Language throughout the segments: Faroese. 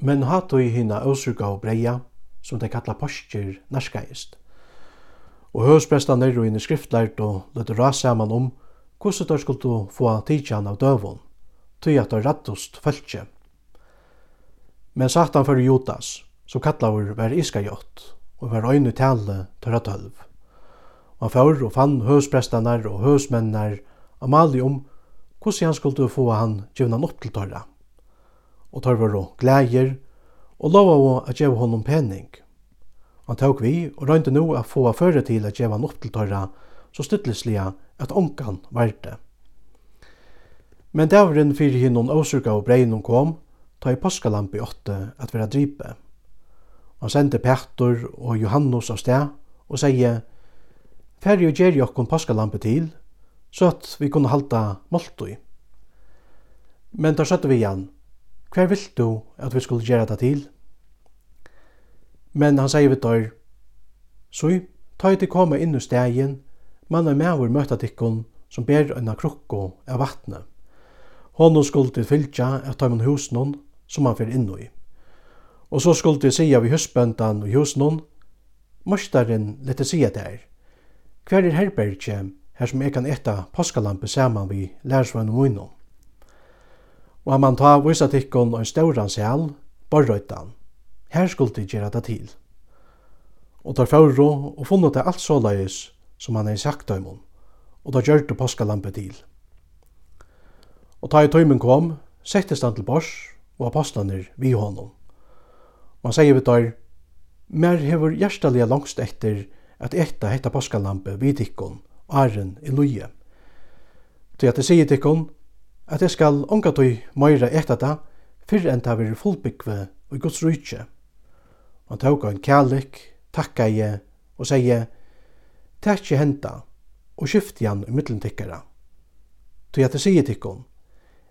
Men hatt og hina øsurga og breia, som de kalla postjer narskaist. Og høvspresta nærru inn i skriftlært og løtte rasa saman om hvordan de skulle få tidsjan av døvun, tøy at de rattust føltje. Men satan fyrir Jotas, som kallar var iskajott, og var øyne tale tørra tølv. Og han fyrir og fann høvsprestanar og høvsmennar Amalium, hvordan han skulle få han givna opp til tørra og tar var glæjer og lova å at geva honom penning. Han tok vi og røynte nu at få føre til at geva han opp til tørra, så styttelsliga at onkan varte. Men davren fyrir hinn hon åsurka og breinon kom, ta i påskalampi åtte at vera dripe. Han sendte Petter og Johannes av sted og sier, Færre og gjerri okkon påskalampi til, så at vi kunne halda måltoi. Men da søtte vi igjen, hver vil du at vi skulle gjøre det til? Men han sier vi dør, så ta i til komme inn i stegen, mann med maver møtta tikkun som ber enn krukko av vattnet. Honom skulle til fylgja at ta imen husnån som han fyrir innu i. Og så skulle til sija vi husbøndan og husnån, Mostaren lette sija der, hver er herbergje her som jeg kan etta påskalampe saman vi lærsvann og munnån og han man ta vissa tikkon og en stauran sel, borrøytan. Her skulle de gjøre det til. Og tar fyrro og funnet det alt så som han er sagt av og da gjør det påskalampe til. Og ta i tøymen kom, settes han til bors, og apostlaner vi honom. Og han sier vi tar, mer hever hjertaliga langst etter at etta hetta påskalampe vid tikkon, æren i loje. Til at det sier tikkon, at jeg skal ongatøy møyra etter det, fyrir enn det vil fullbyggve og gods rujtje. Han tåg en kærlik, takka jeg og sier, Takk jeg henta, og skifti igjen i middelen tikkara. Tog jeg til sier tikkon,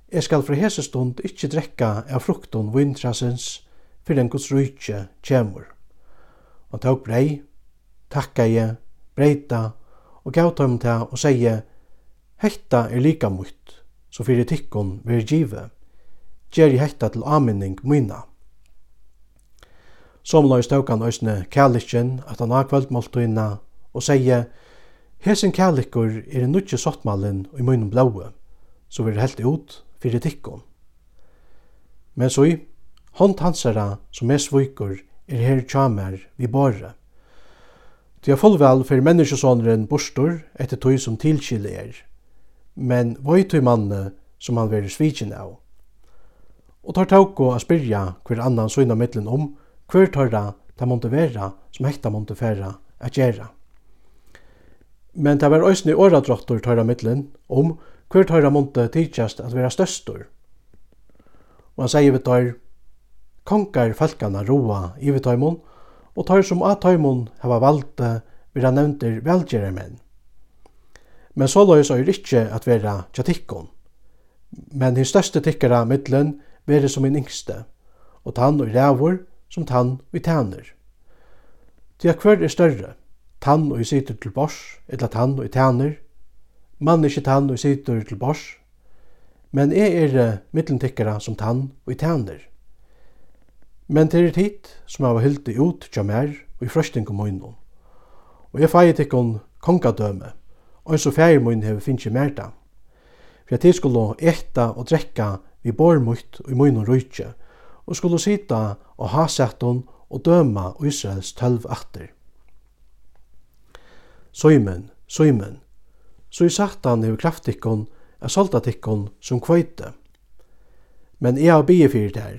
jeg skal fra hese stund ikkje drekka av frukton vintrasens fyrir enn gods rujtje kjemur. Han tåg brei, takka jeg, breita, og gav tøym til og sier, Hetta er lika mutt, så fyrir tikkun veri givet. gjer i til aminning myna. Somlai staukan òsne kærlikjen at han har kvöldmåltuina og seie, Hesin kærlikur er en nutje sottmallin og i munum blaue, så veri helt ut fyrir tikkun. Men så i, hånd hansara som er svikur er her tjamer vi bare. Det er fullvel for menneskesåneren bostor etter tog som tilkile er, men vøy tog manne som han veri svikin av. Og tar tauko a spyrja hver annan søgna middelen om hver tørra ta måtte vera som hekta måtte færa at gjerra. Men det var òsne åradrottor tørra middelen om hver tørra måtte tidsjast at vera støstor. Og han sier vi tar konkar falkana roa i vi taimon og tar som at taimon hava valde vera nevnter velgjerarmenn. Men så løys er ikkje at vera tjatikkon. Men hin største tikkara middelen vere som min yngste, og tann og rævor som tann og tæner. Tja hver er større, tann og sitter til bors, etla tann og tæner, mann ikkje tann og sitter til bors, men er er middelen tikkara som tann og i tæner. Men til er tid som hava hyldi ut tja mer og i frøsting og møynum, og jeg feir tikkon kongadøme, og så færi mun hefur finnst merta. For at jeg skulle etta og drekka vi bor og i og rujtje, og skulle sita og ha setton og døma Israels tølv atter. Søymen, søymen, så i satan hefur kraftikkon er soldatikon som kvøyte. Men jeg har bygge fyrir der,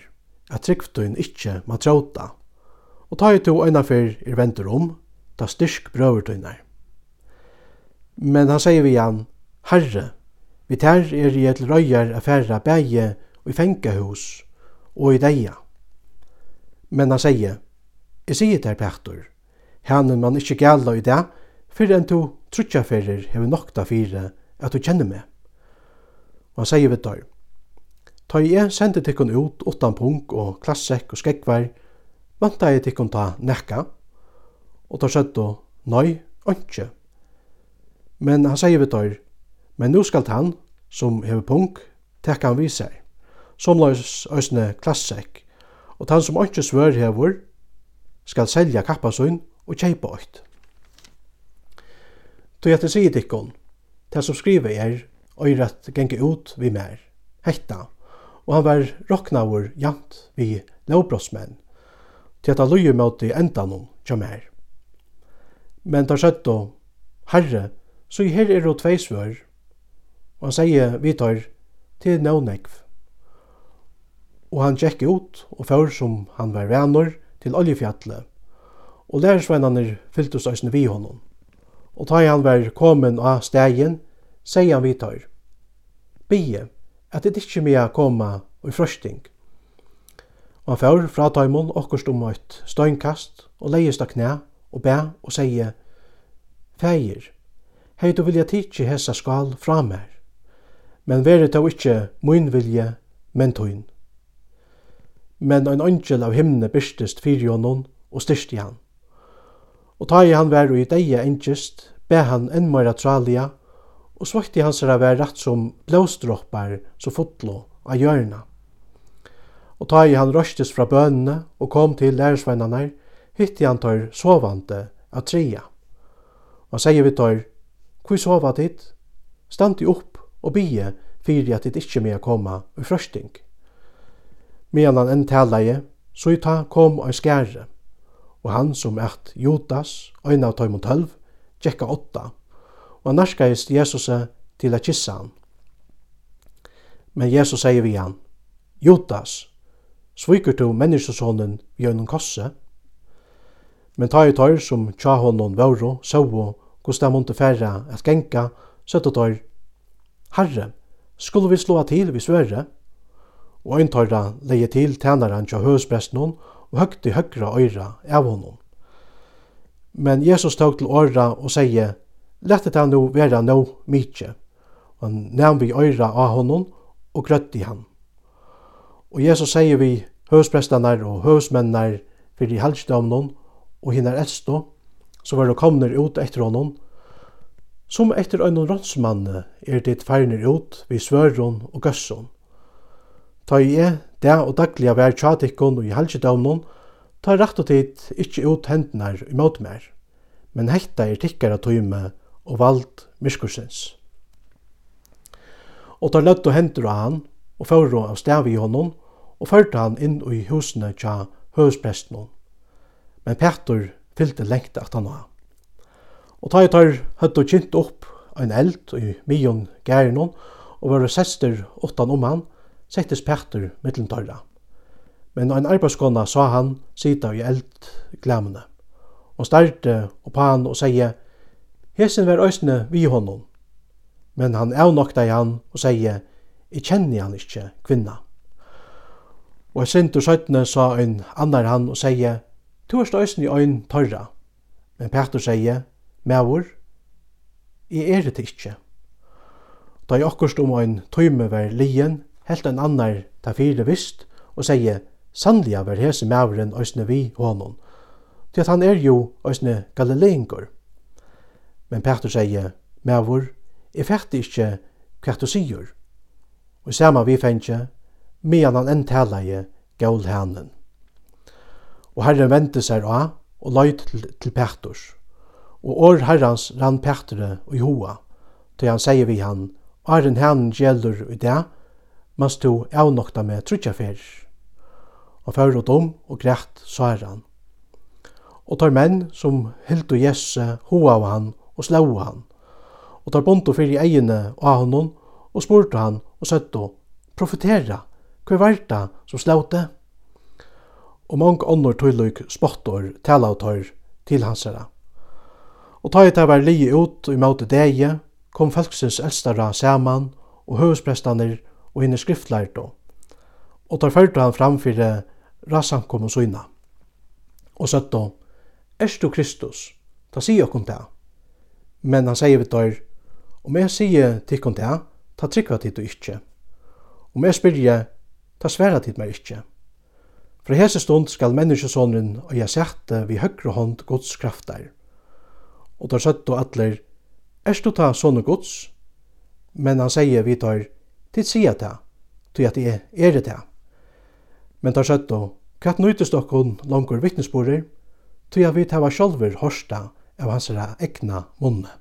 at tryggftøyen ikkje ma tråta, og ta i to øyna fyrir er ventur om, ta styrk brøvertøyner. Men han sier vi igjen, Herre, vi tar er i et røyer affæra bæge og i fengahus og i deia. Men han sier, jeg sier der Petur, henne man ikkje gæla i det, fyrir enn to trutjaferir hefur nokta fire at du kjenner meg. Og han sier vi der, Ta jeg sendte tikkun ut utan punk og klassek og skekkvar, vanta jeg tikkun ta nekka, og ta søttu, nei, ønskje. Men han sier vi døyr, men nu skal han, som hever punk, tekka han vise seg, somløys øsne klassekk, og han som ikke svør hever, skal selja kappasøyn og kjeipa øyt. Tog etter sier dikkon, det som skriver er, øyret genge ut vi mer, hetta, og han var roknaur jant vi lovbrottsmenn, til at han løyer mot i endanon kjøm her. Men tar søtt og herre Så her er det tvei svør, og han sier vi tar til Nånekv. Og han tjekk ut, og før som han var venner, til oljefjallet, og lærersvennerne fylltes øsne vi honom. Og da han var kommet av stegen, sier han vi tar, bie, at det ikke mye koma og frøsting. Og han før fra taimon okkurst om et støynkast, og leies av knæ, og bæ, og sier, Feir, hei du vilja tidsi hessa skal fra mer. Men veri tau ikkje mun vilje, men tøyn. Men ein angel av himne byrstist fyrir honom og styrst i han. Og ta i han vær og i deia engest, be han enn meira tralia, og svakti hans herra vær rett som blåsdroppar så fotlo av hjørna. Og ta i han røstis fra bønene og kom til lærersveinane, hitti han tar sovande av trea. Og han sier vi tar, Hvor sova dit? Standi opp og bie fyrir at dit ikkje mea koma i frøsting. Medan han enn talaie, så i ta kom og skære, og han som ert Jotas, øyne av tøymon tølv, tjekka åtta, og han narskaist Jesus til a kissa han. Men Jesus sier vi han, Jotas, svikur du menneskesonen gjennom kosse? Men ta i tøyr som tja honom vauro, savo hvordan de måtte færre at genka, søttet dår, Herre, skulle vi slå til vi svøre? Og en tørre leie til tænaren til høspresten hon, og høgt i høyre øyre av honom. Men Jesus tog til åra og sier, Lett det nå være nå mykje. Og han nevn vi øyre av honom, og grøtt i han. Og Jesus sier vi høsprestene og høsmennene for i helgdomnen, og hinner eldstå, så var det kommet ut etter honom. Som etter øynene rånsmanne er det feirner ut vi svøron og gøsson. Ta i e, det og dagliga vær tjadikkon og i halsedavnon, ta rett og tid ikkje ut hendnar imot mer, men hekta er tikkere tøyme og vald myskursens. Og ta løtt og hendur av han, og fører av stav i honom, og førte han inn i husene tja høvespresten. Men Petter fyllte lengt at han var. Og ta i tar høtt og kjent opp en eld i mion gæren hon, og var sester åttan om han, settes Petter mittlen tørra. Men en arbeidskona sa han sita i eld glemene. Og starte opp han og sier, Hesen var øsne vi honom. Men han avnokta i han og sier, Jeg kjenner han ikke kvinna. Og jeg sint og søytene sa en annar han og sier, Tu er støysen i øyn tørra. Men Petur sier, Mævur, jeg er det ikke. Da jeg akkurst om en tøyme var lien, helt en annar ta fire vist, og sier, sannliga var hese mævuren òsne vi honom, til at han er jo òsne galileingur. Men Petur sier, Mævur, jeg fætti ikke hva du sier. Og sama vi fengje, medan han enn talaie gaul hænen og Herren vente seg av og løyt til, til Pektors. Og år Herrens rann Pektere og i hoa, til han sier vi han, Arren herren gjelder i det, mens du avnokta med trutja fer. Og fyrir og dom og greit sær han. Og tar menn som hildu Jesse hoa av han og slå han. Og tar bonto fyrir egene av honom og spurte han og søtto, profetera, hva er det som slå det? og mange ånder tøylyk spottor talavtøyr til hansara. Og ta i det var lige ut og imot deie, kom folksins eldstara saman og høvesprestaner og henne skriftlærto, og, og tar førte han fram rasankom og søyna. Og søtto, og, Erst du Kristus, ta sier okkom det. Men han sier vi tar, om jeg sier tikkom det, ta trykva tid du ikkje. Om jeg spyrje, ta sværa tid meg ikkje. Fra hese stund skal menneskesåneren og jeg sette vi høyre hånd gods kraftar. Og tar søtt og atler, erst du ta sånne gods? Men han sier vi tar, tid sier ta, til at jeg er det ta. Men tar søtt og, hva nøytest okkon langer vittnesborer, Tog at vi tar sjolver hårsta av hans egna munne.